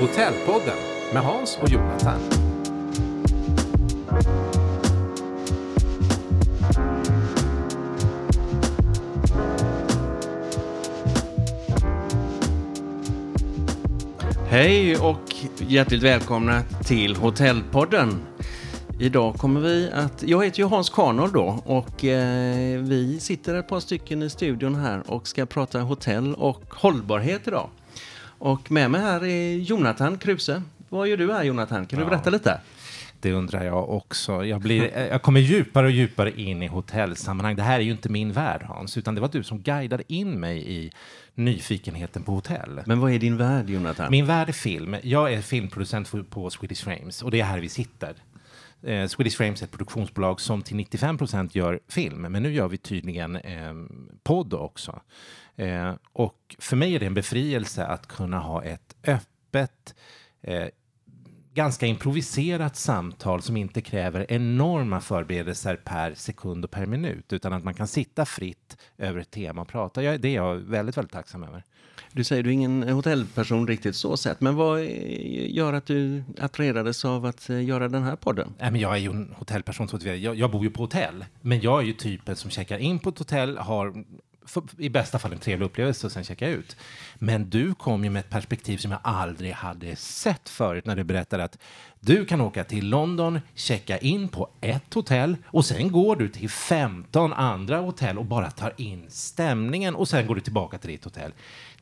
Hotellpodden med Hans och Jonathan. Hej och hjärtligt välkomna till Hotellpodden. Idag kommer vi att... Jag heter ju Hans Karnold då och eh, vi sitter ett par stycken i studion här och ska prata hotell och hållbarhet idag. Och med mig här är Jonathan Kruse. Vad gör du här Jonathan? Kan du berätta lite? Det undrar jag också. Jag, blir, jag kommer djupare och djupare in i hotellsammanhang. Det här är ju inte min värld, Hans, utan det var du som guidade in mig i nyfikenheten på hotell. Men vad är din värld Jonathan? Min värld är film. Jag är filmproducent på Swedish Frames och det är här vi sitter. Eh, Swedish Frames är ett produktionsbolag som till 95 procent gör film, men nu gör vi tydligen eh, podd också. Eh, och för mig är det en befrielse att kunna ha ett öppet, eh, ganska improviserat samtal som inte kräver enorma förberedelser per sekund och per minut, utan att man kan sitta fritt över ett tema och prata. Jag, det är jag väldigt, väldigt tacksam över. Du säger du är ingen hotellperson riktigt så sett, men vad gör att du attraherades av att eh, göra den här podden? Nej, men jag är ju en hotellperson, så att jag, jag bor ju på hotell. Men jag är ju typen som checkar in på ett hotell, har i bästa fall en trevlig upplevelse och sen checkar ut. Men du kom ju med ett perspektiv som jag aldrig hade sett förut när du berättade att du kan åka till London, checka in på ett hotell och sen går du till 15 andra hotell och bara tar in stämningen och sen går du tillbaka till ditt hotell.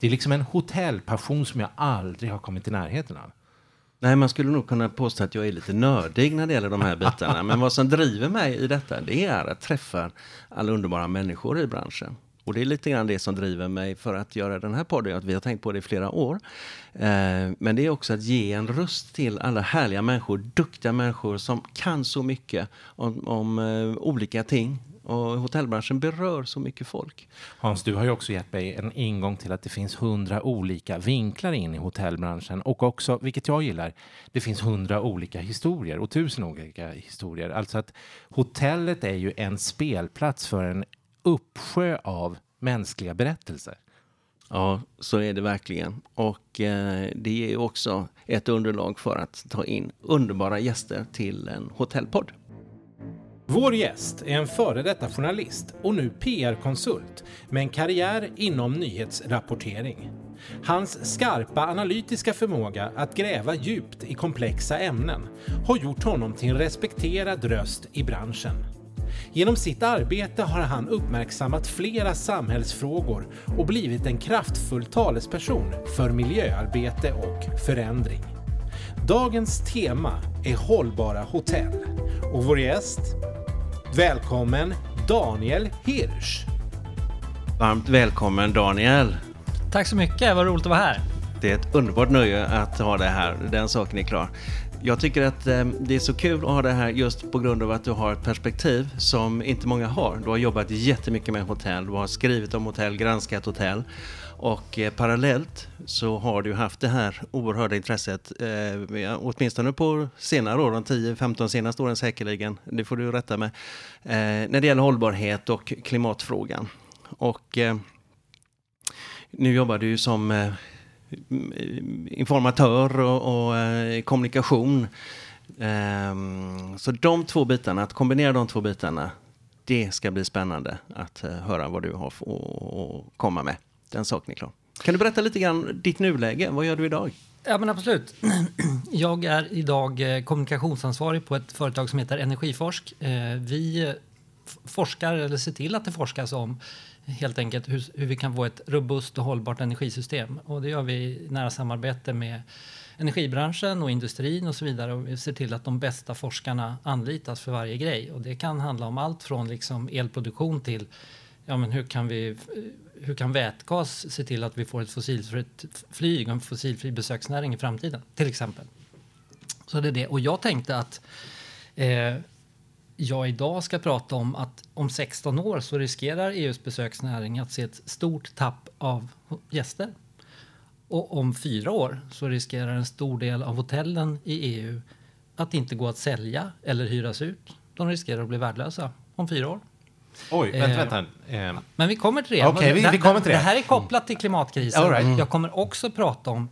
Det är liksom en hotellpassion som jag aldrig har kommit i närheten av. Nej, man skulle nog kunna påstå att jag är lite nördig när det gäller de här bitarna. Men vad som driver mig i detta, det är att träffa alla underbara människor i branschen. Och det är lite grann det som driver mig för att göra den här podden. Att vi har tänkt på det i flera år. Eh, men det är också att ge en röst till alla härliga människor, duktiga människor som kan så mycket om, om eh, olika ting. Och hotellbranschen berör så mycket folk. Hans, du har ju också gett mig en ingång till att det finns hundra olika vinklar in i hotellbranschen och också, vilket jag gillar, det finns hundra olika historier och tusen olika historier. Alltså att hotellet är ju en spelplats för en uppsjö av mänskliga berättelser. Ja, så är det verkligen. Och eh, det är också ett underlag för att ta in underbara gäster till en hotellpodd. Vår gäst är en före detta journalist och nu PR-konsult med en karriär inom nyhetsrapportering. Hans skarpa analytiska förmåga att gräva djupt i komplexa ämnen har gjort honom till en respekterad röst i branschen. Genom sitt arbete har han uppmärksammat flera samhällsfrågor och blivit en kraftfull talesperson för miljöarbete och förändring. Dagens tema är hållbara hotell och vår gäst, välkommen Daniel Hirsch. Varmt välkommen Daniel! Tack så mycket, vad roligt att vara här. Det är ett underbart nöje att ha det här, den saken är klar. Jag tycker att eh, det är så kul att ha det här just på grund av att du har ett perspektiv som inte många har. Du har jobbat jättemycket med hotell, du har skrivit om hotell, granskat hotell och eh, parallellt så har du haft det här oerhörda intresset, eh, åtminstone på senare år, de 10-15 senaste åren säkerligen, det får du rätta med, eh, när det gäller hållbarhet och klimatfrågan. Och eh, nu jobbar du ju som eh, Eh, informatör och, och eh, kommunikation. Um, så de två bitarna, att kombinera de två bitarna, det ska bli spännande att uh, höra vad du har att komma med. Den saken är klar. Kan du berätta lite grann ditt nuläge? Vad gör du idag? Ja, men absolut. Jag är idag eh, kommunikationsansvarig på ett företag som heter Energiforsk. Vi forskar, eller ser till att det forskas om helt enkelt hur, hur vi kan få ett robust och hållbart energisystem. Och det gör vi i nära samarbete med energibranschen och industrin och så vidare. Och vi ser till att de bästa forskarna anlitas för varje grej. Och det kan handla om allt från liksom elproduktion till ja, men hur kan vi hur kan vätgas se till att vi får ett fossilfritt flyg och en fossilfri besöksnäring i framtiden, till exempel. Så det är det. Och jag tänkte att eh, jag idag ska prata om att om 16 år så riskerar EUs besöksnäring att se ett stort tapp av gäster. Och om fyra år så riskerar en stor del av hotellen i EU att inte gå att sälja eller hyras ut. De riskerar att bli värdelösa om fyra år. Oj, vänta, Eh, vänta. Eh, Men vi kommer till det. Okej, vi- vi kommer till det. Det här är kopplat till klimatkrisen. All right. Jag kommer också prata om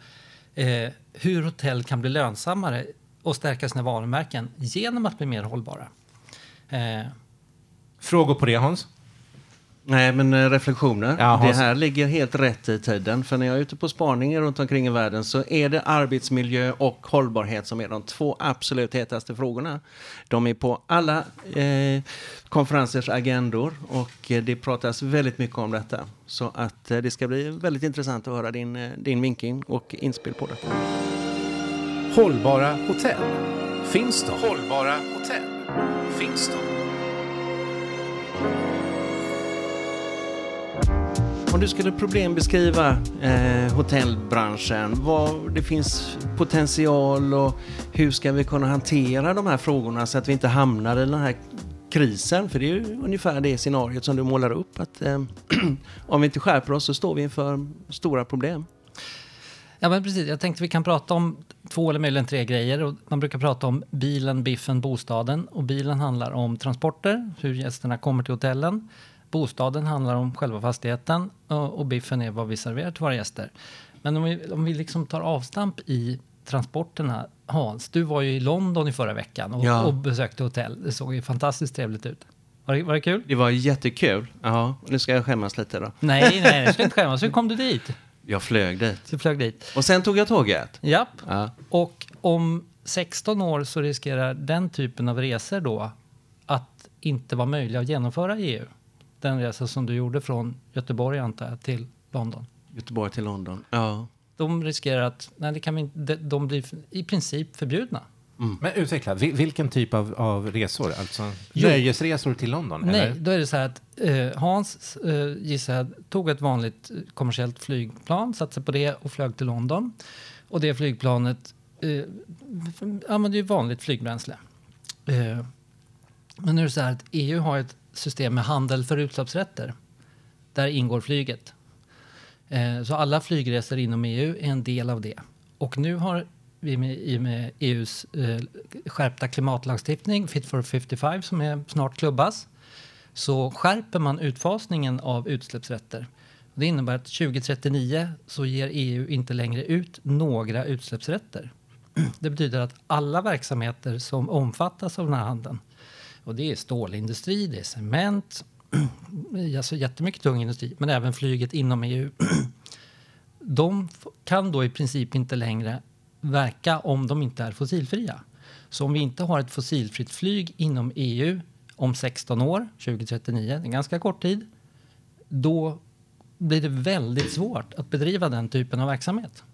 eh, hur hotell kan bli lönsammare och stärka sina varumärken genom att bli mer hållbara. Eh, Frågor på det Hans? Nej, men eh, reflektioner. Ja, det här ligger helt rätt i tiden. För när jag är ute på spaning runt omkring i världen så är det arbetsmiljö och hållbarhet som är de två absolut hetaste frågorna. De är på alla eh, konferensers agendor och eh, det pratas väldigt mycket om detta. Så att eh, det ska bli väldigt intressant att höra din, eh, din vinkling och inspel på detta. Hållbara hotell. Finns de? Hållbara hotell. Finns de? Om du skulle problembeskriva eh, hotellbranschen, vad det finns potential och hur ska vi kunna hantera de här frågorna så att vi inte hamnar i den här krisen? För det är ju ungefär det scenariot som du målar upp att eh, om vi inte skärper oss så står vi inför stora problem. Ja, men precis. Jag tänkte vi kan prata om två eller möjligen tre grejer. Och man brukar prata om bilen, biffen, bostaden. Och bilen handlar om transporter, hur gästerna kommer till hotellen. Bostaden handlar om själva fastigheten och, och biffen är vad vi serverar till våra gäster. Men om vi, om vi liksom tar avstamp i transporterna. Hans, du var ju i London i förra veckan och, Ja. och besökte hotell. Det såg ju fantastiskt trevligt ut. Var det, var det kul? Det var jättekul. Ja, nu ska jag skämmas lite då. Nej, nej, du ska inte skämmas. Hur kom du dit? Jag flög dit. Du flög dit. Och sen tog jag tåget. Japp. Ja. Och om 16 år så riskerar den typen av resor då att inte vara möjliga att genomföra i EU. Den resa som du gjorde från Göteborg antar jag till London. Göteborg till London. Ja. De riskerar att, nej det kan vi inte, de, de blir i princip förbjudna. Men utveckla, vil- vilken typ av, av resor? Alltså Jo. nöjesresor till London? Nej, Eller? då är det så här att eh, Hans, eh, gissar jag, tog ett vanligt eh, kommersiellt flygplan, satte sig på det och flög till London. Och det flygplanet eh, använder ju vanligt flygbränsle. Eh, men nu är det så här att EU har ett system med handel för utsläppsrätter. Där ingår flyget. Eh, så alla flygresor inom EU är en del av det. Och nu har vi med, i och med EUs eh, skärpta klimatlagstiftning, Fit for 55, som är snart klubbas, så skärper man utfasningen av utsläppsrätter. Det innebär att 2039 så ger EU inte längre ut några utsläppsrätter. Det betyder att alla verksamheter som omfattas av den här handeln, och det är stålindustri, det är cement, alltså jättemycket tung industri, men även flyget inom EU. De kan då i princip inte längre verka om de inte är fossilfria. Så om vi inte har ett fossilfritt flyg inom EU om 16 år, 2039, det är en ganska kort tid, då blir det väldigt svårt att bedriva den typen av verksamhet.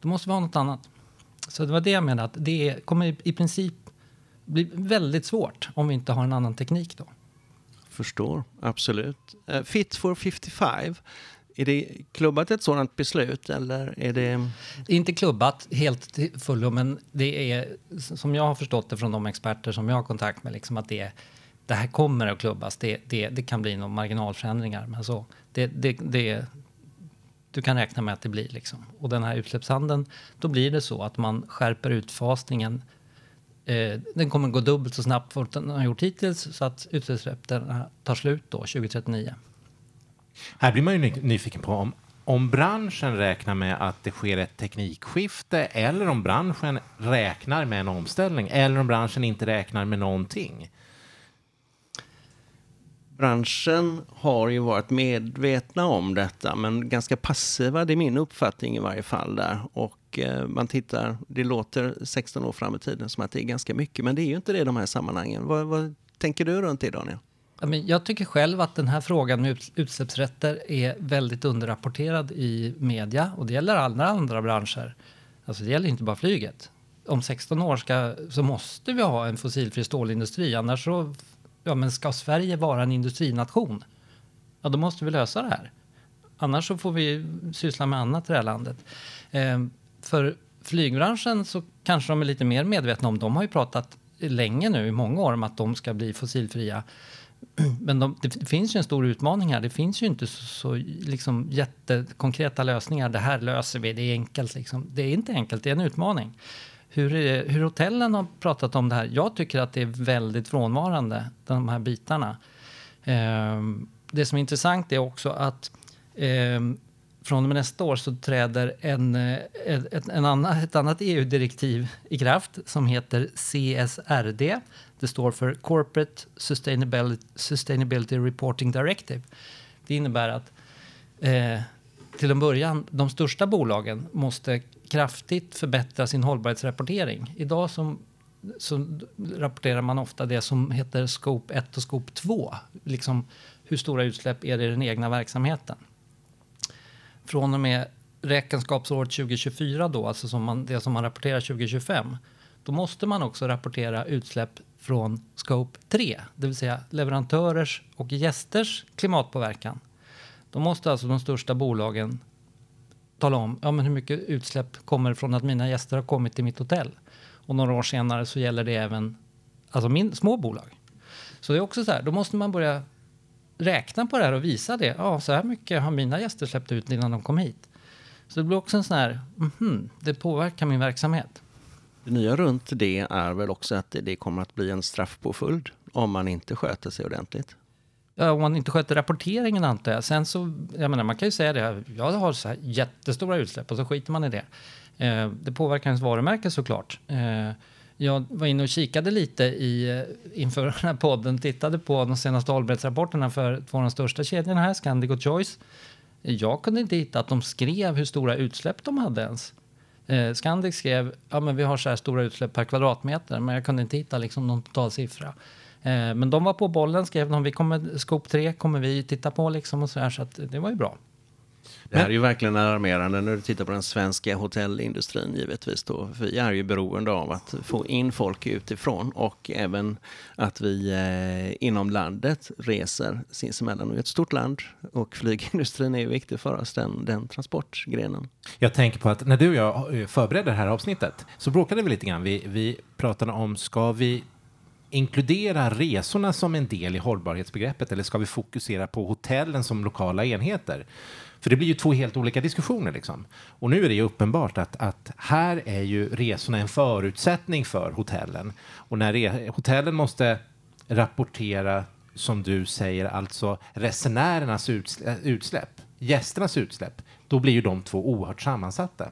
Då måste vi ha något annat. Så det var det jag menade, att det kommer i- princip bli väldigt svårt om vi inte har en annan teknik då. Förstår, absolut. Eh, Fit for 55, är det klubbat ett sådant beslut eller är det... Det är inte klubbat helt till fullo, men det är som jag har förstått det från de experter som jag har kontakt med, liksom att det, det här kommer att klubbas. Det, det, det kan bli några marginalförändringar, men så det, det, det, du kan räkna med att det blir liksom. Och den här utsläppshandeln, då blir det så att man skärper utfasningen. Eh, den kommer gå dubbelt så snabbt som den har gjort hittills, så att utsläppsrätterna tar slut då 2039. Här blir man ju nyfiken på om, om branschen räknar med att det sker ett teknikskifte eller om branschen räknar med en omställning eller om branschen inte räknar med någonting. Branschen har ju varit medvetna om detta men ganska passiva, det är min uppfattning i varje fall där. Och eh, man tittar, det låter 16 år fram i tiden som att det är ganska mycket men det är ju inte det i de här sammanhangen. Vad, vad tänker du runt det Daniel? Jag tycker själv att den här frågan med utsläppsrätter är väldigt underrapporterad i media och det gäller alla andra branscher. Alltså det gäller inte bara flyget. Om 16 år ska, så måste vi ha en fossilfri stålindustri annars så, ja men ska Sverige vara en industrination? Ja då måste vi lösa det här. Annars så får vi syssla med annat i det här landet. Eh, för flygbranschen så kanske de är lite mer medvetna om, de har ju pratat länge nu i många år om att de ska bli fossilfria. Men de, det finns ju en stor utmaning här. Det finns ju inte så, så liksom jättekonkreta lösningar. Det här löser vi, det är enkelt. Liksom. Det är inte enkelt, det är en utmaning. Hur, är det- hur hotellen har pratat om det här, jag tycker att det är väldigt frånvarande, de här bitarna. Eh, det som är intressant är också att eh, från och med nästa år så träder en, eh, ett, en annan, ett annat EU-direktiv i kraft som heter CSRD. Det står för Corporate Sustainability, Sustainability Reporting Directive. Det innebär att eh, till en början, de största bolagen måste kraftigt förbättra sin hållbarhetsrapportering. Idag som, så rapporterar man ofta det som heter Scope 1 och Scope 2. Liksom hur stora utsläpp är det i den egna verksamheten? Från och med räkenskapsåret 2024 då, alltså som man, det som man rapporterar 2025, då måste man också rapportera utsläpp från Scope 3, det vill säga leverantörers och gästers klimatpåverkan. Då måste alltså de största bolagen tala om ja, men hur mycket utsläpp kommer från att mina gäster har kommit till mitt hotell. Och några år senare så gäller det även alltså min, små bolag. Så det är också så här, då måste man börja räkna på det här och visa det. Ja, så här mycket har mina gäster släppt ut innan de kom hit. Så det blir också en sån här, mm, det påverkar min verksamhet. Det nya runt det är väl också att det kommer att bli en straffpåföljd om man inte sköter sig ordentligt. Ja, om man inte sköter rapporteringen antar jag. Sen så, jag menar, man kan ju säga det, jag har så här jättestora utsläpp och så skiter man i det. Eh, det påverkar ens varumärke såklart. Eh, jag var inne och kikade lite i, eh, inför den här podden, tittade på de senaste hållbarhetsrapporterna för två av de största kedjorna här, Scandic och Choice. Jag kunde inte hitta att de skrev hur stora utsläpp de hade ens. Eh, Scandic skrev ja men vi har så här stora utsläpp per kvadratmeter, men jag kunde inte hitta liksom någon total siffra. Eh, men de var på bollen, skrev de, vi kommer, Scope 3 kommer vi titta på liksom och så här, så att det var ju bra. Det här är ju verkligen alarmerande när du tittar på den svenska hotellindustrin givetvis. Då. Vi är ju beroende av att få in folk utifrån och även att vi eh, inom landet reser sinsemellan. Vi är ett stort land och flygindustrin är ju viktig för oss, den, den transportgrenen. Jag tänker på att när du och jag eh, förberedde det här avsnittet så bråkade vi lite grann. Vi, vi pratade om, ska vi inkludera resorna som en del i hållbarhetsbegreppet eller ska vi fokusera på hotellen som lokala enheter? För det blir ju två helt olika diskussioner. Liksom. Och nu är det ju uppenbart att, att här är ju resorna en förutsättning för hotellen. Och när hotellen måste rapportera, som du säger, alltså resenärernas utsläpp, gästernas utsläpp, då blir ju de två oerhört sammansatta.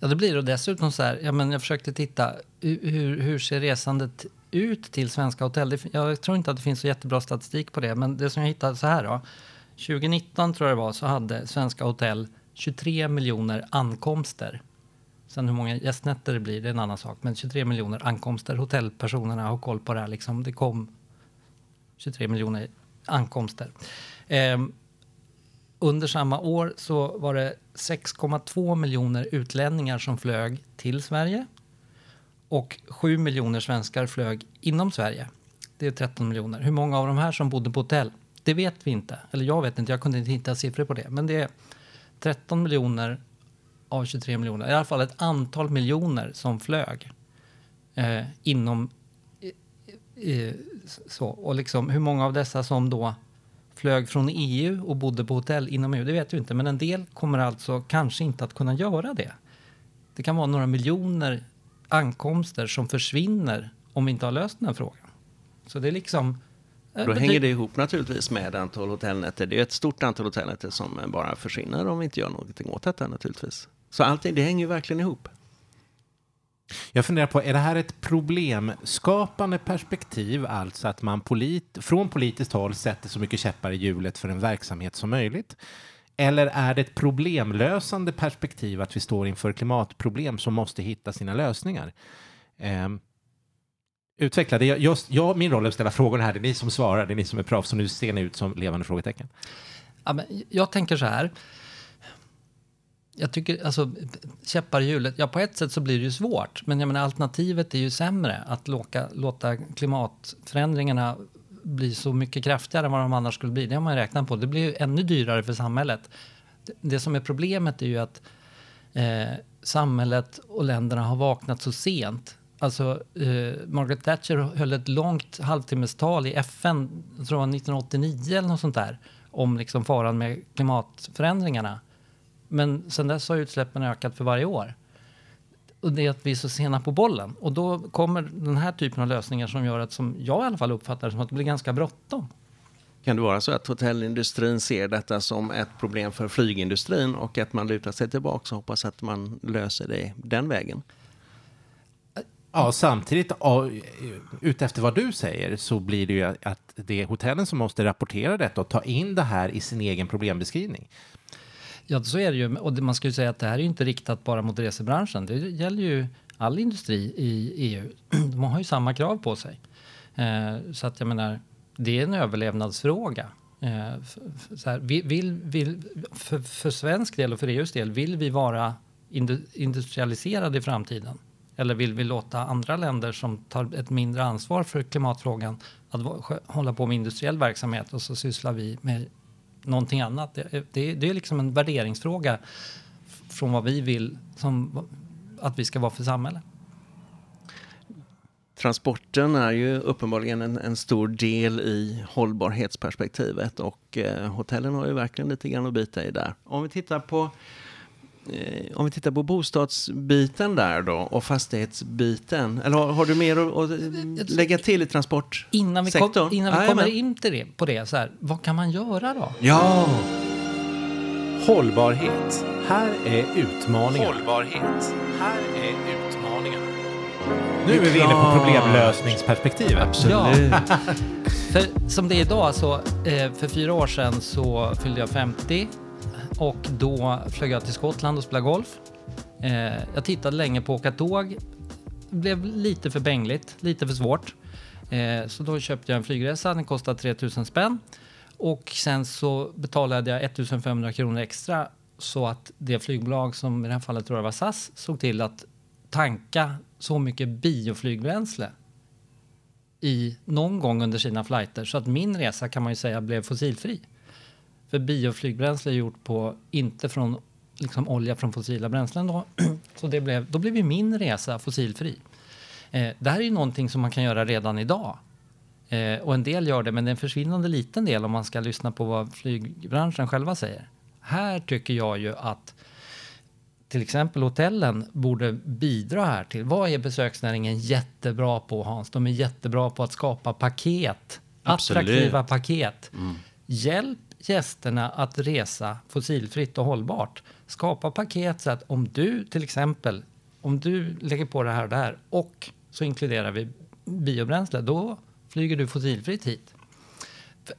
Ja, det blir det. dessutom så här, ja, men jag försökte titta, hur, hur ser resandet ut till svenska hotell? Jag tror inte att det finns så jättebra statistik på det, men det som jag hittade så här då. 2019 tror jag det var så hade svenska hotell 23 miljoner ankomster. Sen hur många gästnätter det blir, det är en annan sak. Men 23 miljoner ankomster. Hotellpersonerna har koll på det här. Liksom. Det kom 23 miljoner ankomster. Eh, under samma år så var det 6,2 miljoner utlänningar som flög till Sverige. Och 7 miljoner svenskar flög inom Sverige. Det är 13 miljoner. Hur många av de här som bodde på hotell? Det vet vi inte. Eller jag vet inte, jag kunde inte hitta siffror på det. Men det är 13 miljoner av 23 miljoner. I alla fall ett antal miljoner som flög eh, inom... Eh, eh så. Och liksom, hur många av dessa som då flög från EU och bodde på hotell inom EU, det vet vi inte. Men en del kommer alltså kanske inte att kunna göra det. Det kan vara några miljoner ankomster som försvinner om vi inte har löst den här frågan. Så det är liksom Eh, Då hänger det ihop naturligtvis med antal hotellnätter. Det är ett stort antal hotellnätter som bara försvinner om vi inte gör någonting åt detta naturligtvis. Så allting, det hänger ju verkligen ihop. Jag funderar på, är det här ett problemskapande perspektiv, alltså att man polit, från politiskt håll sätter så mycket käppar i hjulet för en verksamhet som möjligt? Eller är det ett problemlösande perspektiv att vi står inför klimatproblem som måste hitta sina lösningar? Um, Utveckla det. Jag, jag, min roll är att ställa frågorna här. Det är ni som svarar, det är ni som är proffs. Så nu ser ni ut som levande frågetecken. Ja, men jag tänker så här. Jag tycker, alltså, käppar i hjulet, ja på ett sätt så blir det ju svårt. Men jag menar, alternativet är ju sämre. Att låka, låta klimatförändringarna bli så mycket kraftigare än vad de annars skulle bli. Det har man räknat på. Det blir ju ännu dyrare för samhället. Det, som är problemet är ju att eh, samhället och länderna har vaknat så sent Alltså, eh, Margaret Thatcher höll ett långt halvtimmestal i FN, jag tror 1989 eller något sånt där, om liksom faran med klimatförändringarna. Men sen dess har utsläppen ökat för varje år. Och det är att vi är så sena på bollen. Och då kommer den här typen av lösningar som gör att, som jag i alla fall uppfattar som att det blir ganska bråttom. Kan det vara så att hotellindustrin ser detta som ett problem för flygindustrin och att man lutar sig tillbaka och hoppas att man löser det den vägen? Ja, samtidigt, utefter vad du säger, så blir det ju att det är hotellen som måste rapportera detta och ta in det här i sin egen problembeskrivning. Ja, så är det ju. Och man ska ju säga att det här är inte riktat bara mot resebranschen. Det gäller ju all industri i EU. De har ju samma krav på sig. Eh, så att jag menar, det är en överlevnadsfråga. Eh, så här, vill, vill, för, för svensk del och för EUs del, vill vi vara industrialiserade i framtiden? Eller vill vi låta andra länder som tar ett mindre ansvar för klimatfrågan att hålla på med industriell verksamhet och så sysslar vi med någonting annat? Det, det, det är liksom en värderingsfråga från vad vi vill som, att vi ska vara för samhälle. Transporten är ju uppenbarligen en, en stor del i hållbarhetsperspektivet och eh, hotellen har ju verkligen lite grann att bita i där. Om vi tittar på om vi tittar på bostadsbiten där då och fastighetsbiten. Eller har, har du mer att, att, lägga till i transportsektorn? Innan vi, kom, innan vi kommer in till det, på det, så här, vad kan man göra då? Ja! Hållbarhet. Här är utmaningen. Hållbarhet. Här är utmaningen. Nu är vi inne på problemlösningsperspektivet. Absolut. Ja. för, som det är idag, så, eh, för fyra år sedan så fyllde jag 50 och då flög jag till Skottland och spelade golf. Eh, jag tittade länge på att åka tåg. Det blev lite för bängligt, lite för svårt. Eh, så då köpte jag en flygresa, den kostade 3000 spänn. Och sen så betalade jag 1500 kronor extra så att det flygbolag som i det här fallet tror jag var SAS såg till att tanka så mycket bioflygbränsle i någon gång under sina flighter så att min resa kan man ju säga blev fossilfri. För bioflygbränsle är gjort på, inte från liksom olja från fossila bränslen då. Så det blev, då blev ju min resa fossilfri. Eh, det här är ju någonting som man kan göra redan idag. Eh, och en del gör det, men det är en försvinnande liten del om man ska lyssna på vad flygbranschen själva säger. Här tycker jag ju att till exempel hotellen borde bidra här till. Vad är besöksnäringen jättebra på Hans? De är jättebra på att skapa paket. Absolut. Attraktiva paket. Mm. Hjälp gästerna att resa fossilfritt och hållbart. Skapa paket så att om du till exempel, om du lägger på det här och det här och så inkluderar vi biobränsle, då flyger du fossilfritt hit.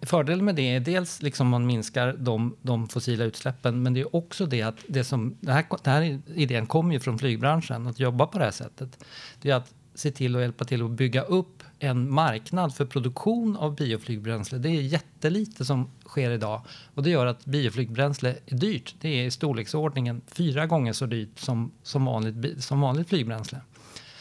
Fördelen med det är dels liksom man minskar de, de fossila utsläppen, men det är också det att det som, det här, den här idén kommer ju från flygbranschen, att jobba på det här sättet. Det är att se till att hjälpa till att bygga upp en marknad för produktion av bioflygbränsle. Det är jättelite som sker idag och det gör att bioflygbränsle är dyrt. Det är i storleksordningen fyra gånger så dyrt som, som, vanligt, som vanligt flygbränsle.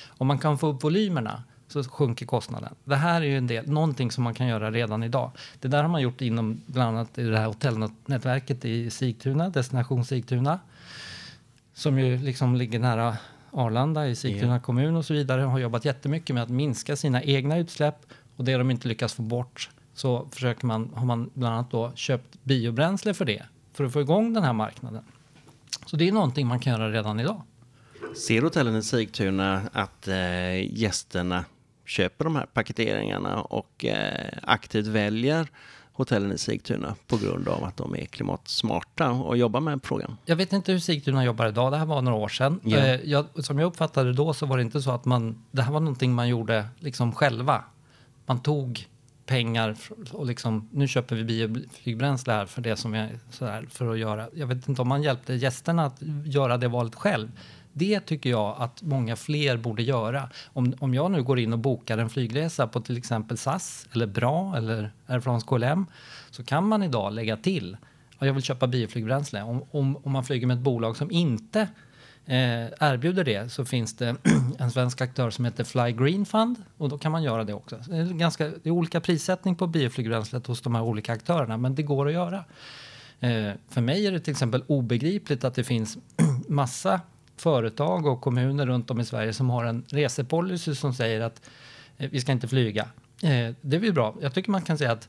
Om man kan få upp volymerna så sjunker kostnaden. Det här är ju en del, någonting som man kan göra redan idag. Det där har man gjort inom bland annat i det här hotellnätverket i Sigtuna, Destination Sigtuna. Som ju liksom ligger nära Arlanda i Sigtuna yeah. kommun och så vidare. Har jobbat jättemycket med att minska sina egna utsläpp och det de inte lyckas få bort så försöker man, har man bland annat då köpt biobränsle för det. För att få igång den här marknaden. Så det är någonting man kan göra redan idag. Ser hotellen i Sigtuna att eh, gästerna köper de här paketeringarna och eh, aktivt väljer hotellen i Sigtuna på grund av att de är klimatsmarta och jobbar med frågan. Jag vet inte hur Sigtuna jobbar idag, det här var några år sedan. Yeah. Jag, som jag uppfattade det då så var det inte så att man, det här var någonting man gjorde liksom själva. Man tog pengar och liksom, nu köper vi bioflygbränsle här för det som är sådär, för att göra. Jag vet inte om man hjälpte gästerna att göra det valet själv. Det tycker jag att många fler borde göra. Om, om jag nu går in och bokar en flygresa på till exempel SAS eller BRA eller Air France KLM så kan man idag lägga till att jag vill köpa bioflygbränsle. Om, om, om man flyger med ett bolag som inte eh, erbjuder det så finns det en svensk aktör som heter Fly Green Fund och då kan man göra det också. Det är, ganska, det är olika prissättning på bioflygbränslet hos de här olika aktörerna men det går att göra. Eh, för mig är det till exempel obegripligt att det finns massa företag och kommuner runt om i Sverige som har en resepolicy som säger att eh, vi ska inte flyga. Eh, det är väl bra. Jag tycker man kan säga att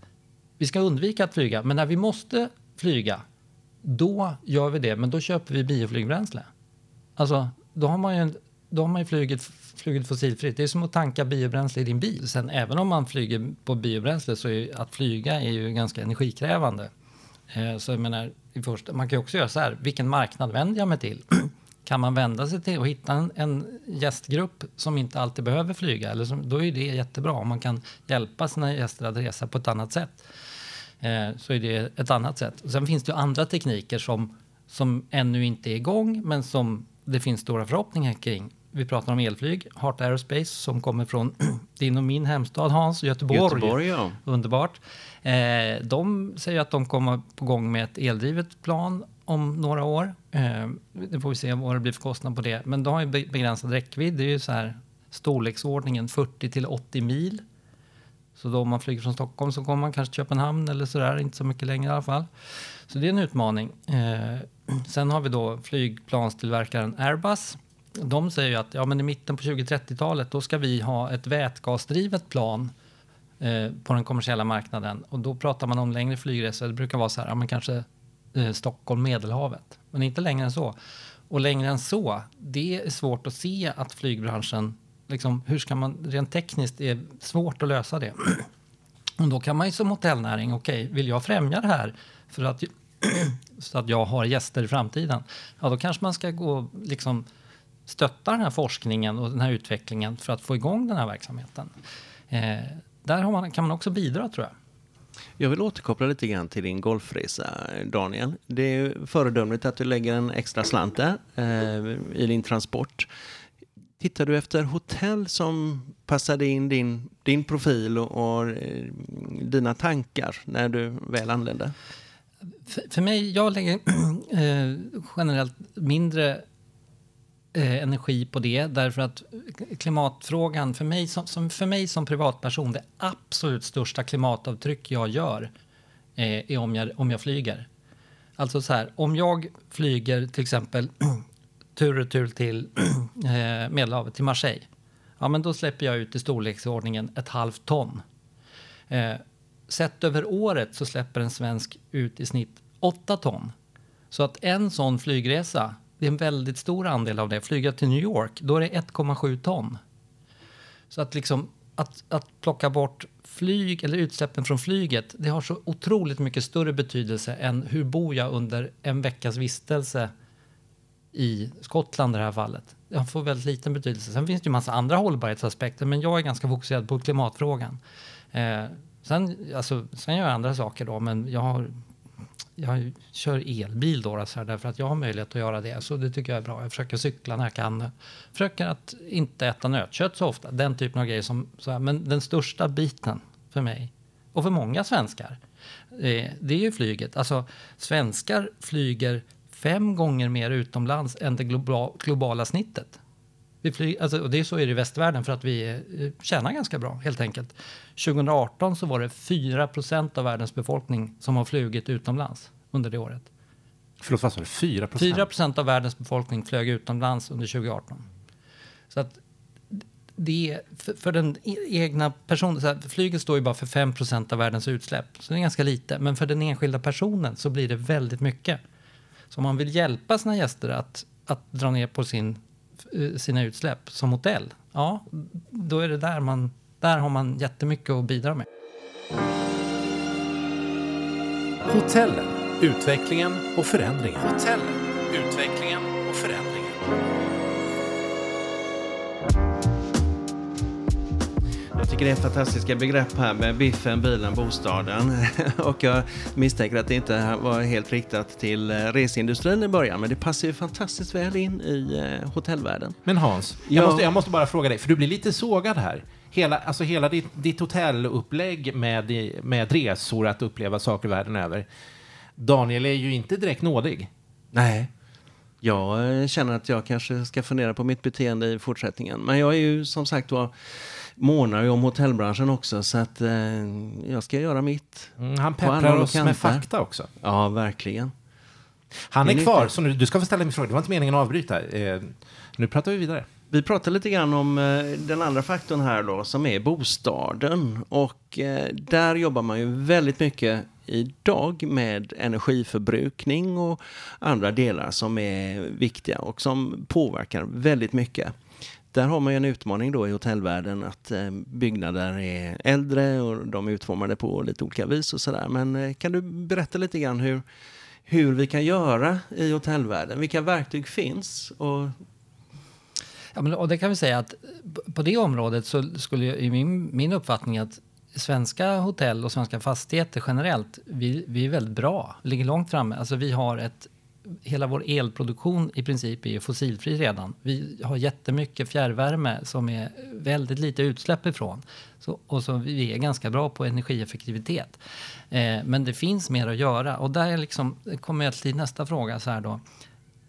vi ska undvika att flyga, men när vi måste flyga, då gör vi det, men då köper vi bioflygbränsle. Alltså, då har man ju en, då har man ju flugit, flugit fossilfritt. Det är som att tanka biobränsle i din bil. Sen även om man flyger på biobränsle så är ju, att flyga är ju ganska energikrävande. Eh, så jag menar, i första, man kan ju också göra så här, vilken marknad vänder jag mig till? Kan man vända sig till och hitta en, en gästgrupp som inte alltid behöver flyga, eller som, då är det jättebra. Om man kan hjälpa sina gäster att resa på ett annat sätt, eh, så är det ett annat sätt. Sen finns det ju andra tekniker som, som ännu inte är igång, men som det finns stora förhoppningar kring. Vi pratar om elflyg, Heart Aerospace som kommer från din och min hemstad Hans, Göteborg. Göteborg ja. Underbart. Eh, de säger att de kommer på gång med ett eldrivet plan om några år. Eh, det får vi se vad det blir för kostnad på det. Men de har ju begränsad räckvidd. Det är ju så här storleksordningen 40 till 80 mil. Så då om man flyger från Stockholm så kommer man kanske till Köpenhamn eller sådär, inte så mycket längre i alla fall. Så det är en utmaning. Eh, sen har vi då flygplanstillverkaren Airbus. De säger ju att ja, men i mitten på 2030-talet då ska vi ha ett vätgasdrivet plan eh, på den kommersiella marknaden. Och då pratar man om längre flygresor. Det brukar vara så här, ja, men kanske eh, Stockholm, Medelhavet. Men inte längre än så. Och längre än så, det är svårt att se att flygbranschen, liksom, hur ska man, rent tekniskt är svårt att lösa det. Och då kan man ju som hotellnäring, okej, okay, vill jag främja det här för att, så att jag har gäster i framtiden? Ja, då kanske man ska gå liksom stötta den här forskningen och den här utvecklingen för att få igång den här verksamheten. Eh, där man, kan man också bidra tror jag. Jag vill återkoppla lite grann till din golfresa, Daniel. Det är föredömligt att du lägger en extra slant där eh, i din transport. Tittar du efter hotell som passade in din, din profil och, och eh, dina tankar när du väl anlände? För, för mig, jag lägger eh, generellt mindre eh, energi på det därför att klimatfrågan för mig som, som, för mig som privatperson, det absolut största klimatavtryck jag gör eh, är om jag, om jag flyger. Alltså så här, om jag flyger till exempel tur och tur till eh, Medelhavet, till Marseille. Ja, men då släpper jag ut i storleksordningen ett halvt ton. Eh, sett över året så släpper en svensk ut i snitt 8 ton. Så att en sån flygresa det är en väldigt stor andel av det. Flyga till New York, då är det 1,7 ton. Så att, liksom, att, att plocka bort flyg eller utsläppen från flyget, det har så otroligt mycket större betydelse än hur bor jag under en veckas vistelse i Skottland i det här fallet. Det får väldigt liten betydelse. Sen finns det ju massa andra hållbarhetsaspekter, men jag är ganska fokuserad på klimatfrågan. Eh, sen, alltså, sen gör jag andra saker då, men jag har jag kör elbil då, så här, därför att jag har möjlighet att göra det. Så det tycker jag är bra. Jag försöker cykla när jag kan. Försöker att inte äta nötkött så ofta. Den typen av grejer. Som, så här, men den största biten för mig och för många svenskar, eh, det är ju flyget. Alltså svenskar flyger fem gånger mer utomlands än det globala snittet. Vi flyger, alltså, och det är så är det i västvärlden för att vi eh, tjänar ganska bra helt enkelt. 2018 så var det 4% av världens befolkning som har flugit utomlands under det året. Förlåt, vad sa du? 4 4 av världens befolkning flög utomlands under 2018. Så att det för, för den e-, egna personen, flyget står ju bara för 5% av världens utsläpp, så det är ganska lite. Men för den enskilda personen så blir det väldigt mycket. Så om man vill hjälpa sina gäster att, att dra ner på sin Eh, sina utsläpp som hotell, ja, då är det där man, där har man jättemycket att bidra med. Hotellen, utvecklingen och förändringen. Hotellen, utvecklingen Jag tycker det är fantastiska begrepp här med biffen, bilen, bostaden. Och jag misstänker att det inte var helt riktat till eh, resindustrin i början, men det passar ju fantastiskt väl in i eh, hotellvärlden. Men Hans, ja. jag, måste, jag måste bara fråga dig, för du blir lite sågad här. Hela, alltså hela ditt, ditt hotellupplägg med, med resor, att uppleva saker världen över. Daniel är ju inte direkt nådig. Nej. Jag eh, känner att jag kanske ska fundera på mitt beteende i fortsättningen. Men jag är ju som sagt var månar ju om hotellbranschen också så att eh, jag ska göra mitt. Mm, han pepprar oss med fakta också. Ja, verkligen. Han är, är kvar, så nu, du ska få ställa min fråga. Det var inte meningen att avbryta. Eh, nu pratar vi vidare. Vi pratar lite grann om eh, den andra faktorn här då, som är bostaden. Och eh, där jobbar man ju väldigt mycket idag med energiförbrukning och andra delar som är viktiga och som påverkar väldigt mycket där har man ju en utmaning då i hotellvärlden att eh, byggnader är äldre och de är utformade på lite olika vis och sådär. Men eh, kan du berätta lite grann hur, hur vi kan göra i hotellvärlden? Vilka verktyg finns? Och Ja, men, och det kan vi säga att på det området så skulle jag, i min, min uppfattning att svenska hotell och svenska fastigheter generellt, vi, vi är väldigt bra, ligger långt framme. Alltså vi har ett hela vår elproduktion i princip är ju fossilfri redan. Vi har jättemycket fjärrvärme som är väldigt lite utsläpp ifrån. Så, och så vi är ganska bra på energieffektivitet. Eh, men det finns mer att göra och där liksom, kommer jag till nästa fråga så här då.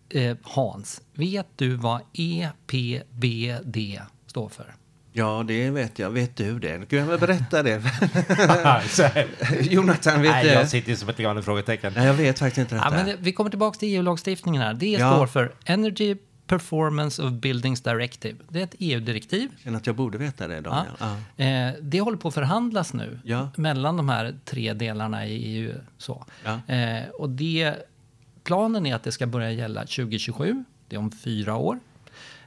Eh, Hans, vet du vad EPBD står för? Ja, det vet jag. Vet du det? Kan jag berätta det? Jonathan, vet Nej, du? jag sitter ju som ett gammalt frågetecken. Nej, jag vet faktiskt inte Ja, detta. men vi kommer tillbaka till EU-lagstiftningen här. Det Ja. står för Energy Performance of Buildings Directive. Det är ett EU-direktiv. Jag känner att jag borde veta det, Ja. Daniel. Ja. Eh, det håller på att förhandlas nu Ja. mellan de här tre delarna i EU. Så. Ja. Eh, och det, planen är att det ska börja gälla 2027, det är om fyra år.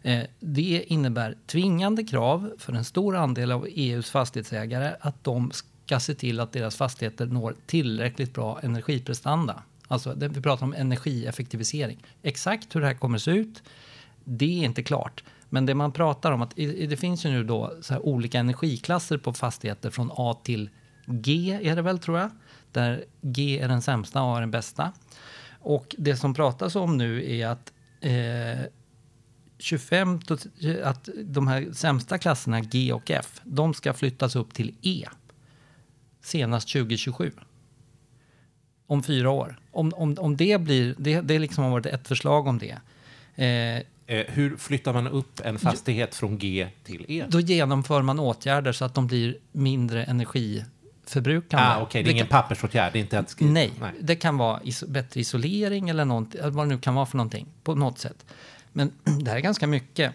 Eh, det innebär tvingande krav för en stor andel av EUs fastighetsägare att de ska se till att deras fastigheter når tillräckligt bra energiprestanda. Alltså, vi pratar om energieffektivisering. Exakt hur det här kommer se ut, det är inte klart. Men det man pratar om, att det finns ju nu då så här olika energiklasser på fastigheter från A till G är det väl tror jag. Där G är den sämsta och A är den bästa. Och det som pratas om nu är att eh, 25, to- att de här sämsta klasserna G och F, de ska flyttas upp till E senast 2027. Om fyra år. Om, om, om det blir, det, det liksom har varit ett förslag om det. Eh, Eh, hur flyttar man upp en fastighet från G till E? då genomför man åtgärder så att de blir mindre energiförbrukande. Ah, Okej, det är ingen pappersåtgärd, det är inte att skriva. nej, det kan vara is bättre isolering eller något, vad det nu kan vara för någonting på något sätt. Men det här är ganska mycket.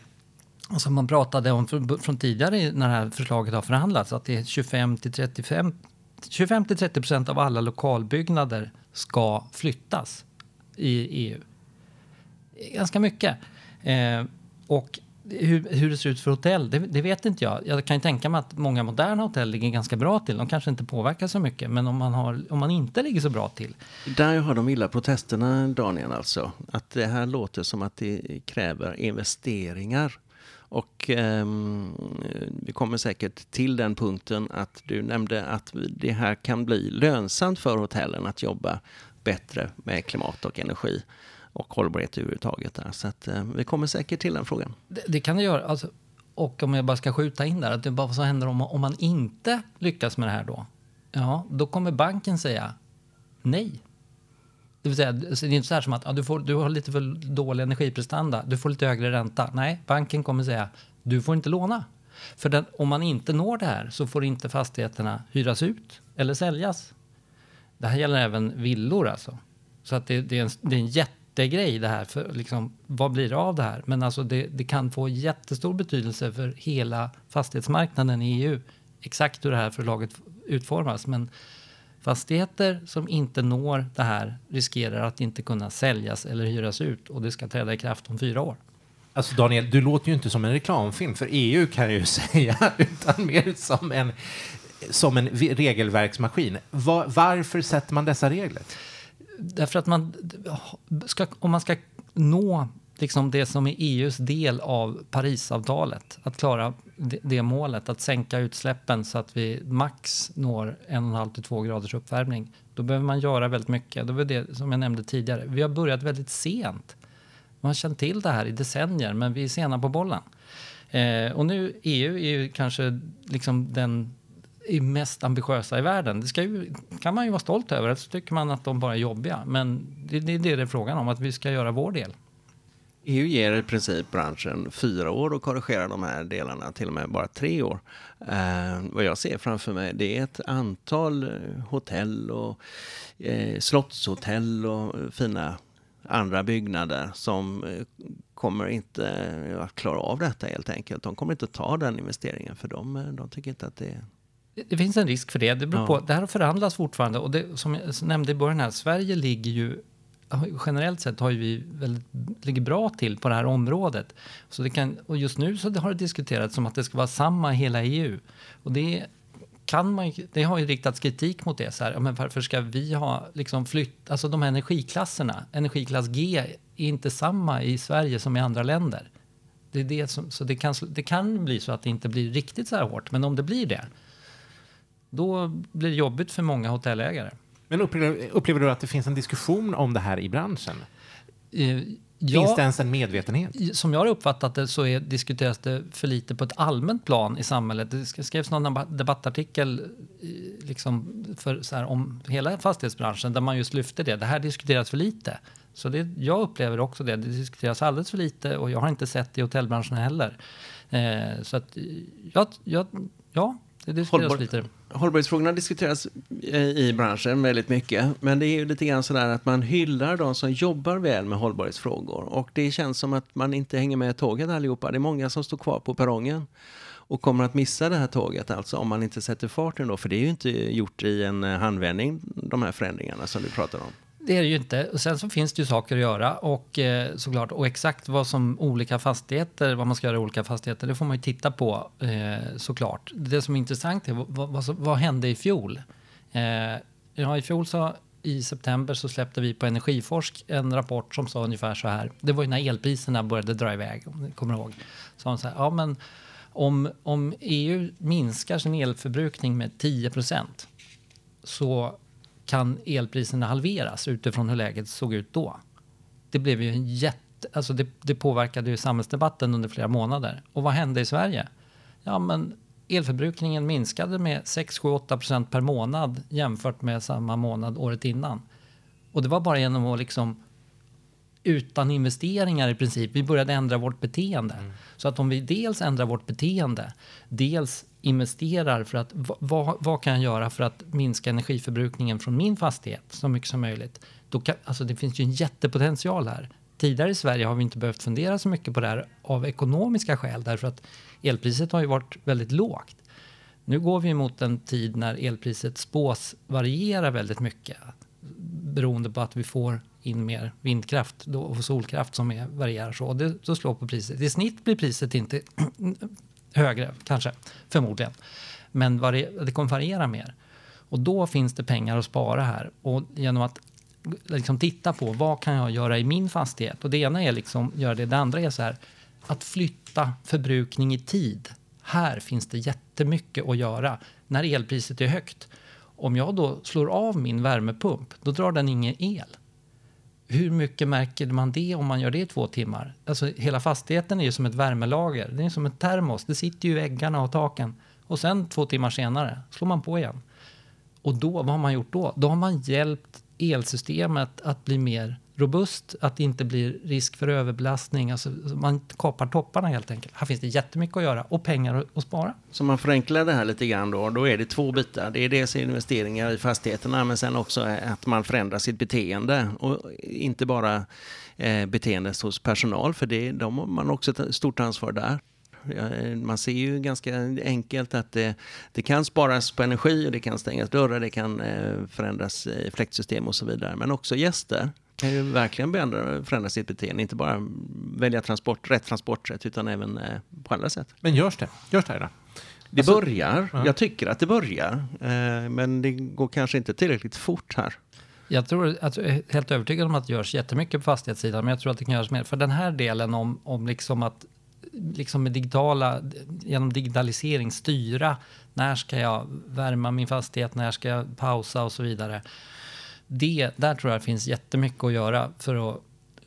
Och som man pratade om från, från tidigare när det här förslaget har förhandlats, att det är 25 till 35 25 till 30 procent av alla lokalbyggnader ska flyttas i EU. Ganska mycket. Eh, och hur, hur det ser ut för hotell, det, det vet inte jag. Jag kan ju tänka mig att många moderna hotell ligger ganska bra till. De kanske inte påverkar så mycket, men om man, har, om man inte ligger så bra till. Där har de illa protesterna, Daniel, alltså. Att det här låter som att det kräver investeringar. Och eh, vi kommer säkert till den punkten att du nämnde att det här kan bli lönsamt för hotellen att jobba bättre med klimat och energi och hållbarhet överhuvudtaget. Där. Så att, eh, vi kommer säkert till den frågan. Det, det kan det göra. Alltså, och om jag bara ska skjuta in där, att det bara vad som händer om, man- om man inte lyckas med det här då? Ja, då kommer banken säga nej. Det vill säga, alltså, det är inte så här som att ja, du, får, du har lite för dålig energiprestanda, du får lite högre ränta. Nej, banken kommer säga du får inte låna. För den, om man inte når det här så får inte fastigheterna hyras ut eller säljas. Det här gäller även villor alltså. Så att det, det, är, en, det är en jättegrej det här. För liksom, vad blir det av det här? Men alltså det, det kan få jättestor betydelse för hela fastighetsmarknaden i EU. Exakt hur det här förlaget utformas. Men fastigheter som inte når det här riskerar att inte kunna säljas eller hyras ut. Och det ska träda i kraft om fyra år. Alltså Daniel, du låter ju inte som en reklamfilm för EU kan jag ju säga, utan mer som en, som en regelverksmaskin. Var, varför sätter man dessa regler? Därför att man ska, om man ska nå liksom det som är EUs del av Parisavtalet, att klara det, det målet, att sänka utsläppen så att vi max når 1,5 till 2 graders uppvärmning, då behöver man göra väldigt mycket. Det var det som jag nämnde tidigare. Vi har börjat väldigt sent. Man har känt till det här i decennier, men vi är sena på bollen. Eh, och nu, EU är ju kanske liksom den är mest ambitiösa i världen. Det ska ju, kan man ju vara stolt över. Så tycker man att de bara är jobbiga. Men det, det är det det är frågan om, att vi ska göra vår del. EU ger i princip branschen fyra år att korrigera de här delarna, till och med bara tre år. Eh, vad jag ser framför mig det är ett antal eh, hotell och eh, slottshotell och fina andra byggnader som eh, kommer inte att klara av detta helt enkelt. De kommer inte ta den investeringen för de, eh, de tycker inte att det är... Det, finns en risk för det. Det, beror på, det här förhandlas fortfarande. Och det, som jag nämnde i början här, Sverige ligger ju generellt sett har ju vi väldigt, ligger bra till på det här området. Så det kan, och just nu så har det diskuterats som att det ska vara samma i hela EU. Och det kan man det har ju riktats kritik mot det. Så här, ja, men varför ska vi ha liksom flytt, alltså de här energiklasserna, energiklass G är inte samma i Sverige som i andra länder. Det, är det, som, så det, kan, det kan bli så att det inte blir riktigt så här hårt, men om det blir det, då blir det jobbigt för många hotellägare. Men upplever, upplever du att det finns en diskussion om det här i branschen? Eh, Ja, Finns det ens en medvetenhet? Som jag har uppfattat det så är, diskuteras det för lite på ett allmänt plan i samhället. Det skrevs någon debattartikel liksom för, här, om hela fastighetsbranschen där man just lyfte det. Det här diskuteras för lite. Så det, jag upplever också det. Det diskuteras alldeles för lite och jag har inte sett det i hotellbranschen heller. Eh, så att, ja, ja, ja, det diskuteras Hållbar lite. Hållbarhetsfrågorna diskuteras i branschen väldigt mycket. Men det är ju lite grann sådär att man hyllar de som jobbar väl med hållbarhetsfrågor. Och det känns som att man inte hänger med tåget allihopa. Det är många som står kvar på perrongen och kommer att missa det här tåget alltså om man inte sätter farten då. För det är ju inte gjort i en handvändning, de här förändringarna som du pratar om. Det är det ju inte. Och sen så finns det ju saker att göra och eh, såklart. Och exakt vad som olika fastigheter, vad man ska göra i olika fastigheter, det får man ju titta på eh, såklart. Det som är intressant är vad, vad, vad hände i fjol? Eh, ja, i fjol så i september så släppte vi på Energiforsk en rapport som sa ungefär så här. Det var ju när elpriserna började dra iväg, om ni kommer ihåg. Så så här, ja men om, om EU minskar sin elförbrukning med 10 procent så kan elpriserna halveras utifrån hur läget såg ut då. Det blev ju en jätte, alltså det, det påverkade ju samhällsdebatten under flera månader. Och vad hände i Sverige? Ja, men elförbrukningen minskade med 6, 7, 8 procent per månad jämfört med samma månad året innan. Och det var bara genom att liksom utan investeringar i princip. Vi började ändra vårt beteende. Mm. Så att om vi dels ändrar vårt beteende, dels investerar för att vad, vad kan jag göra för att minska energiförbrukningen från min fastighet så mycket som möjligt. Då kan, alltså det finns ju en jättepotential här. Tidigare i Sverige har vi inte behövt fundera så mycket på det här av ekonomiska skäl därför att elpriset har ju varit väldigt lågt. Nu går vi mot en tid när elpriset spås variera väldigt mycket beroende på att vi får in mer vindkraft och solkraft som är, varierar så. Och det, så slår på priset. I snitt blir priset inte högre, kanske, förmodligen. Men det kommer variera mer. Och då finns det pengar att spara här. Och genom att liksom titta på vad kan jag göra i min fastighet? Och det ena är liksom göra det. Det andra är så här, att flytta förbrukning i tid. Här finns det jättemycket att göra när elpriset är högt. Om jag då slår av min värmepump, då drar den ingen el. Hur mycket märker man det om man gör det i två timmar? Alltså, hela fastigheten är ju som ett värmelager. Det är som en termos. Det sitter ju i väggarna och taken. Och sen två timmar senare slår man på igen. Och då, vad har man gjort då? Då har man hjälpt elsystemet att bli mer robust, att det inte blir risk för överbelastning. Alltså, man kapar topparna helt enkelt. Här finns det jättemycket att göra och pengar att spara. Så man förenklar det här lite grann då, då är det två bitar. Det är dels investeringar i fastigheterna men sen också att man förändrar sitt beteende. Och inte bara eh, beteendet hos personal, för det, de har man också ett stort ansvar där. Eh, man ser ju ganska enkelt att det, det, kan sparas på energi och det kan stängas dörrar, det kan eh, förändras i fläktsystem och så vidare. Men också gäster kan ju verkligen förändra, förändra sitt beteende. Inte bara välja transport, rätt transportsätt utan även eh, på andra sätt. Men görs det? Görs det? Då? Det alltså, börjar. Ja. Jag tycker att det börjar. Eh, men det går kanske inte tillräckligt fort här. Jag tror att jag är helt övertygad om att det görs jättemycket på fastighetssidan, men jag tror att det kan göras mer. För den här delen om, om liksom att liksom med digitala, genom digitalisering styra när ska jag värma min fastighet, när ska jag pausa och så vidare det, där tror jag det finns jättemycket att göra för att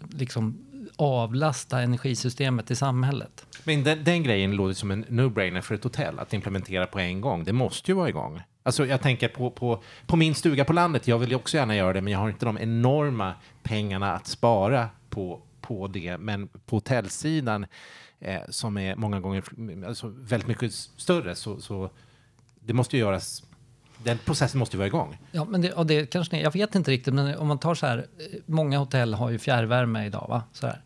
liksom avlasta energisystemet i samhället. Men den, den grejen låter som en no-brainer för ett hotell att implementera på en gång. Det måste ju vara igång. Alltså jag tänker på, på, på min stuga på landet. Jag vill ju också gärna göra det, men jag har inte de enorma pengarna att spara på, på det. Men på hotellsidan, eh, som är många gånger alltså väldigt mycket större, så, så det måste ju göras den processen måste ju vara igång. Ja, men det, och det kanske jag vet inte riktigt, men om man tar så här, många hotell har ju fjärrvärme idag, va? Så här.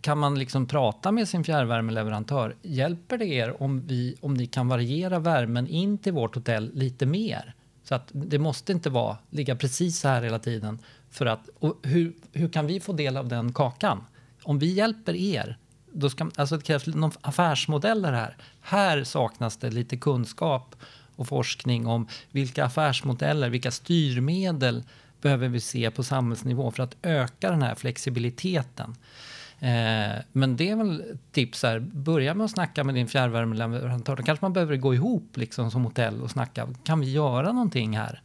Kan man liksom prata med sin fjärrvärmeleverantör? Hjälper det er om, vi, om ni kan variera värmen in till vårt hotell lite mer? Så att det måste inte vara, ligga precis så här hela tiden. För att, och hur, hur kan vi få del av den kakan? Om vi hjälper er, då ska, alltså det krävs någon affärsmodeller här. Här saknas det lite kunskap och forskning om vilka affärsmodeller, vilka styrmedel behöver vi se på samhällsnivå för att öka den här flexibiliteten. Eh, men det är väl ett tips här, börja med att snacka med din fjärrvärmeleverantör. Då kanske man behöver gå ihop liksom som hotell och snacka. Kan vi göra någonting här?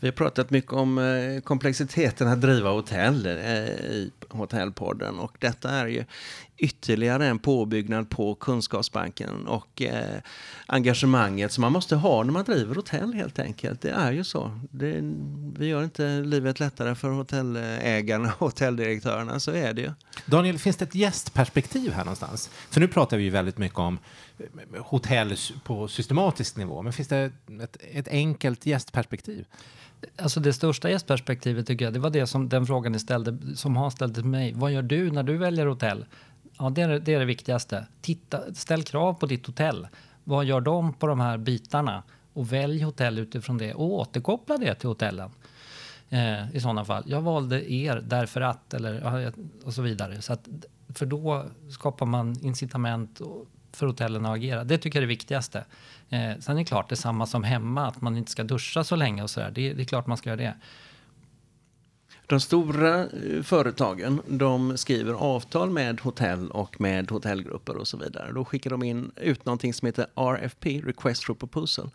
Vi har pratat mycket om eh, komplexiteten att driva hotell eh, i Hotellpodden och detta är ju ytterligare en påbyggnad på kunskapsbanken och eh, engagemanget som man måste ha när man driver hotell helt enkelt. Det är ju så. Det, vi gör inte livet lättare för hotellägarna och hotelldirektörerna, så är det ju. Daniel, finns det ett gästperspektiv här någonstans? För nu pratar vi ju väldigt mycket om hotell på systematisk nivå, men finns det ett, ett enkelt gästperspektiv? Alltså det största gästperspektivet tycker jag, det var det som den frågan ni ställde, som Hans ställde till mig. Vad gör du när du väljer hotell? Ja, det är det, är det viktigaste. Titta, ställ krav på ditt hotell. Vad gör de på de här bitarna? Och välj hotell utifrån det och återkoppla det till hotellen. Eh, I sådana fall. Jag valde er därför att, eller och så vidare. Så att, för då skapar man incitament för hotellen att agera. Det tycker jag är det viktigaste. Eh, sen är det klart, det är samma som hemma, att man inte ska duscha så länge och sådär. Det, det är klart man ska göra det. De stora eh, företagen de skriver avtal med hotell och med hotellgrupper och så vidare. Då skickar de in ut någonting som heter RFP, Request for Proposal.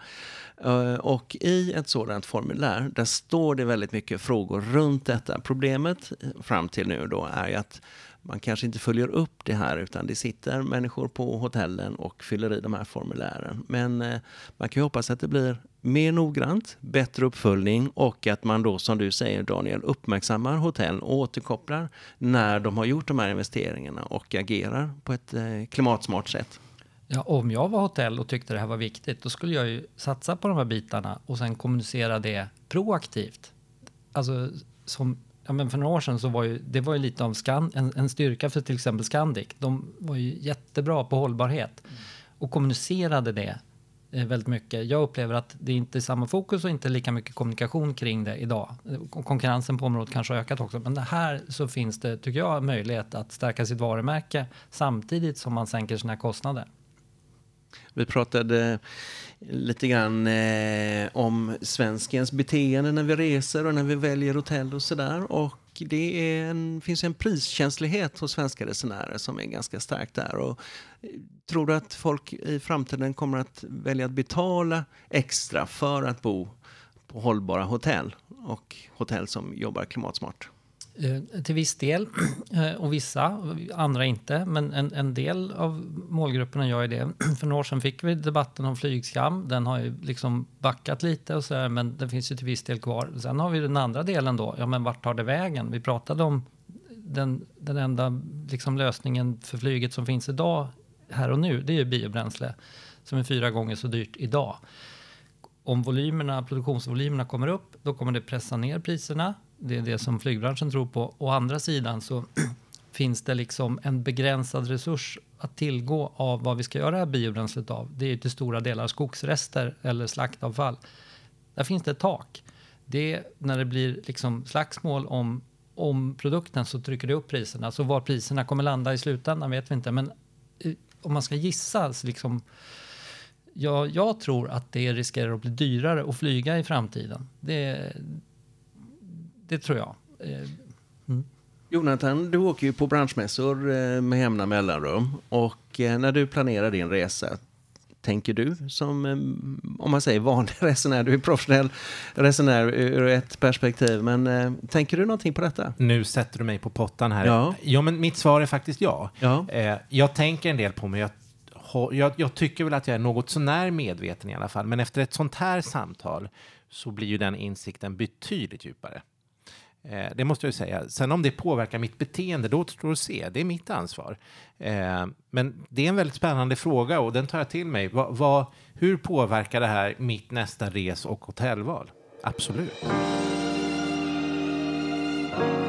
Eh, och i ett sådant formulär, där står det väldigt mycket frågor runt detta. Problemet eh, fram till nu då är att man kanske inte följer upp det här utan det sitter människor på hotellen och fyller i de här formulären. Men eh, man kan ju hoppas att det blir mer noggrant, bättre uppföljning och att man då som du säger Daniel uppmärksammar hotell och återkopplar när de har gjort de här investeringarna och agerar på ett eh, klimatsmart sätt. Ja, om jag var hotell och tyckte det här var viktigt, då skulle jag ju satsa på de här bitarna och sen kommunicera det proaktivt. Alltså som ja, men för några år sedan så var ju, det var ju lite av Scan, en, en styrka för till exempel Scandic. De var ju jättebra på hållbarhet och kommunicerade det eh, väldigt mycket. Jag upplever att det inte är samma fokus och inte lika mycket kommunikation kring det idag. Eh, konkurrensen på området kanske har ökat också, men här så finns det, tycker jag, möjlighet att stärka sitt varumärke samtidigt som man sänker sina kostnader. Vi pratade lite grann eh, om svenskens beteende när vi reser och när vi väljer hotell och sådär. Och det en, finns en priskänslighet hos svenska resenärer som är ganska stark där. Och, eh, tror du att folk i framtiden kommer att välja att betala extra för att bo på hållbara hotell och hotell som jobbar klimatsmart? Eh, till viss del, eh, och vissa, andra inte. Men en, en del av målgrupperna gör ju det. För några år sedan fick vi debatten om flygskam. Den har ju liksom backat lite och sådär, men den finns ju till viss del kvar. Sen har vi den andra delen då. Ja, men vart tar det vägen? Vi pratade om den, den enda liksom lösningen för flyget som finns idag, här och nu, det är ju biobränsle som är fyra gånger så dyrt idag. Om volymerna, produktionsvolymerna kommer upp, då kommer det pressa ner priserna det är det som flygbranschen tror på. Å andra sidan så finns det liksom en begränsad resurs att tillgå av vad vi ska göra det här biobränslet av. Det är till stora delar skogsrester eller slaktavfall. Där finns det ett tak. Det, när det blir liksom slagsmål om, om produkten så trycker det upp priserna. Så var priserna kommer landa i slutändan vet vi inte. Men eh, om man ska gissa, liksom, ja, jag tror att det riskerar att bli dyrare att flyga i framtiden. Det, det tror jag. Eh, mm. Jonathan, du åker ju på branschmässor eh, med jämna mellanrum. Och eh, när du planerar din resa, tänker du som, om man säger vanlig resenär, du är professionell resenär ur ett perspektiv, men tänker du någonting på detta? Nu sätter du mig på pottan här. Ja, ja men mitt svar är faktiskt ja. ja. Jag tänker en del på mig. Jag, jag, jag tycker väl att jag är något sånär medveten i alla fall, men efter ett sånt här samtal så blir ju den insikten betydligt djupare. Eh, det måste jag säga. Sen om det påverkar mitt beteende, då återstår att se. Det är mitt ansvar. Eh, men det är en väldigt spännande fråga och den tar jag till mig. Va, va, hur påverkar det här mitt nästa res och hotellval? Absolut.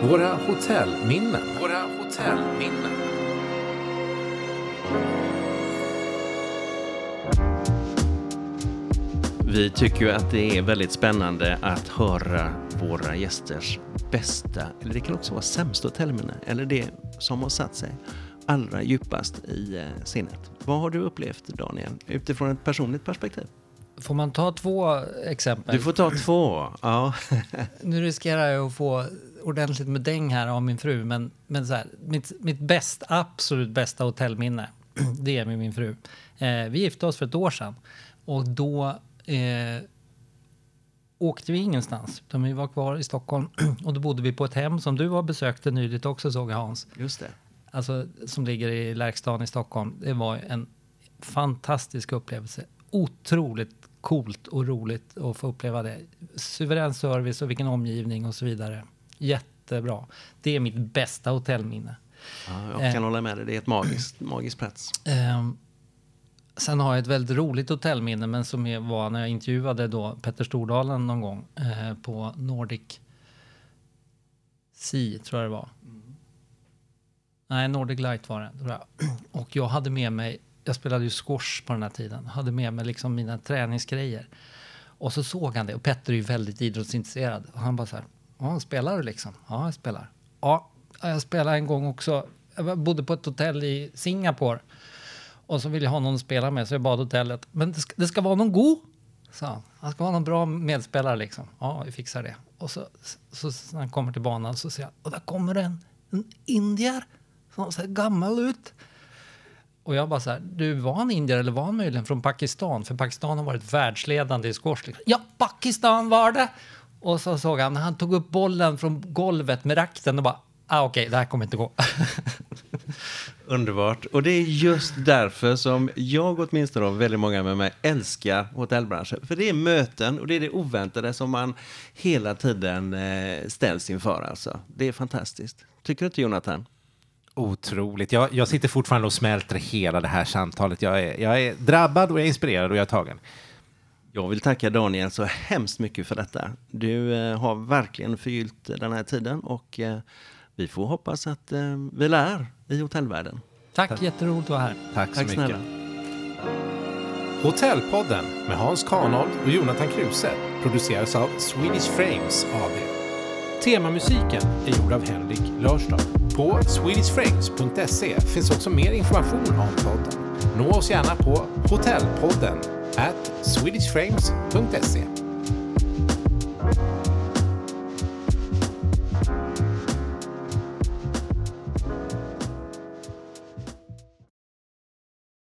Våra hotellminnen. Våra hotellminnen. Vi tycker ju att det är väldigt spännande att höra våra gästers bästa, eller det kan också vara sämsta hotellminne, eller det som har satt sig allra djupast i eh, sinnet. Vad har du upplevt Daniel, utifrån ett personligt perspektiv? Får man ta två exempel? Du får ta två. Ja. Nu riskerar jag att få ordentligt med däng här av min fru, men, men så här, mitt, mitt bäst, absolut bästa hotellminne, det är med min fru. Eh, vi gifte oss för ett år sedan och då eh, åkte vi ingenstans, utan vi var kvar i Stockholm och då bodde vi på ett hem som du har besökt nyligt också såg jag Hans. Just det. Alltså som ligger i Lärkstan i Stockholm. Det var en fantastisk upplevelse. Otroligt coolt och roligt att få uppleva det. Suverän service och vilken omgivning och så vidare. Jättebra. Det är mitt bästa hotellminne. Ja, jag kan Eh. hålla med dig, det är ett magiskt, magiskt plats. Ehm, sen har jag ett väldigt roligt hotellminne, men som var när jag intervjuade då Petter Stordalen någon gång eh, på Nordic Sea, tror jag det var. Nej, Nordic Light var det, tror jag. Och jag hade med mig, jag spelade ju squash på den här tiden, hade med mig liksom mina träningsgrejer. Och så såg han det, och Petter är ju väldigt idrottsintresserad. Och han bara så här, ja, spelar du liksom? Ja, jag spelar. Ja, jag spelade en gång också. Jag bodde på ett hotell i Singapore. Och så vill jag ha någon att spela med, så jag bad hotellet. Men det ska, det ska vara någon god, sa han. Han ska vara någon bra medspelare liksom. Ja, vi fixar det. Och så, så, så när han kommer till banan så ser jag, och där kommer en, en indier som ser gammal ut. Och jag bara så här, du var han indier eller var han möjligen från Pakistan? För Pakistan har varit världsledande i squash. Liksom. Ja, Pakistan var det! Och så såg han han tog upp bollen från golvet med rakten och bara, ah, okej, det här kommer inte gå. Underbart. Och det är just därför som jag åtminstone och väldigt många med mig älskar hotellbranschen. För det är möten och det är det oväntade som man hela tiden eh, ställs inför. Alltså. Det är fantastiskt. Tycker du inte Jonathan? Otroligt. Jag, jag sitter fortfarande och smälter hela det här samtalet. Jag är, jag är drabbad och jag är inspirerad och jag är tagen. Jag vill tacka Daniel så hemskt mycket för detta. Du eh, har verkligen förgyllt den här tiden och eh, vi får hoppas att eh, vi lär i hotellvärlden. Tack, jätteroligt att vara här. Tack så Tack mycket. snälla. Hotellpodden med Hans Kanold och Jonathan Kruse produceras av Swedish Frames AB. Temamusiken är gjord av Henrik Lörstad. På swedishframes.se finns också mer information om podden. Nå oss gärna på hotellpodden at swedishframes.se.